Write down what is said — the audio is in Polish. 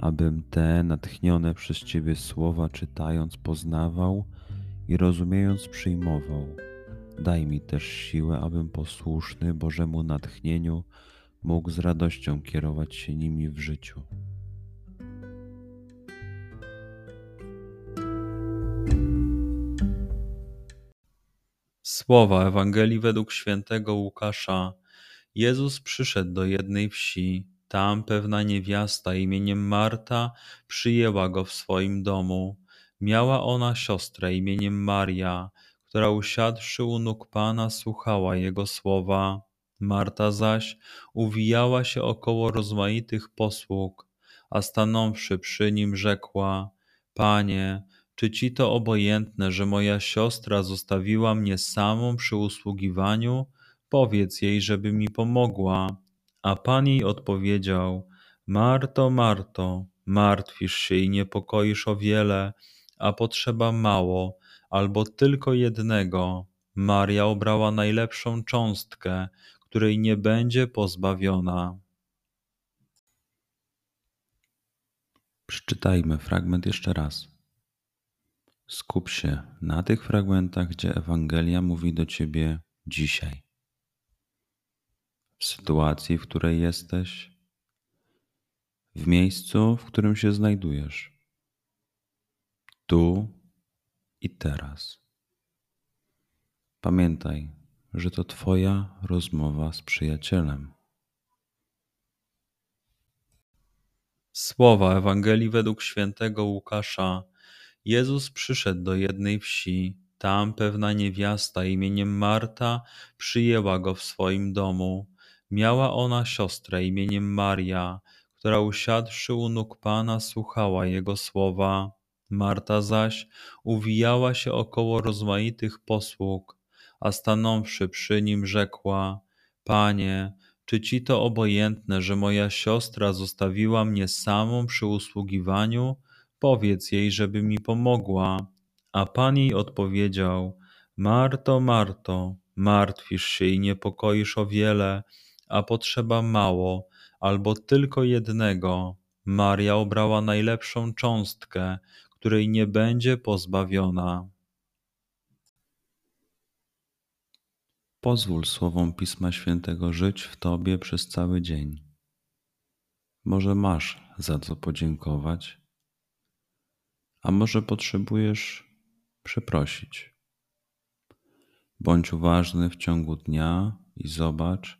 abym te natchnione przez Ciebie słowa czytając poznawał i rozumiejąc przyjmował. Daj mi też siłę, abym posłuszny Bożemu natchnieniu mógł z radością kierować się nimi w życiu. Słowa Ewangelii według świętego Łukasza. Jezus przyszedł do jednej wsi tam pewna niewiasta imieniem Marta przyjęła go w swoim domu. Miała ona siostrę imieniem Maria, która usiadłszy u nóg Pana słuchała jego słowa. Marta zaś uwijała się około rozmaitych posług, a stanąwszy przy nim rzekła: Panie, czy ci to obojętne, że moja siostra zostawiła mnie samą przy usługiwaniu? Powiedz jej, żeby mi pomogła. A Pan jej odpowiedział: Marto, Marto, martwisz się i niepokoisz o wiele, a potrzeba mało, albo tylko jednego. Maria obrała najlepszą cząstkę, której nie będzie pozbawiona. Przeczytajmy fragment jeszcze raz. Skup się na tych fragmentach, gdzie Ewangelia mówi do ciebie dzisiaj w sytuacji, w której jesteś, w miejscu, w którym się znajdujesz, tu i teraz. Pamiętaj, że to Twoja rozmowa z przyjacielem. Słowa Ewangelii według świętego Łukasza. Jezus przyszedł do jednej wsi. Tam pewna niewiasta imieniem Marta przyjęła go w swoim domu. Miała ona siostrę imieniem Maria, która usiadłszy u nóg Pana słuchała Jego słowa. Marta zaś uwijała się około rozmaitych posług, a stanąwszy przy nim rzekła: Panie, czy ci to obojętne, że moja siostra zostawiła mnie samą przy usługiwaniu? Powiedz jej, żeby mi pomogła. A Pan jej odpowiedział: Marto, Marto, martwisz się i niepokoisz o wiele a potrzeba mało, albo tylko jednego. Maria obrała najlepszą cząstkę, której nie będzie pozbawiona. Pozwól słowom Pisma Świętego żyć w Tobie przez cały dzień. Może masz za co podziękować, a może potrzebujesz przeprosić. Bądź uważny w ciągu dnia i zobacz,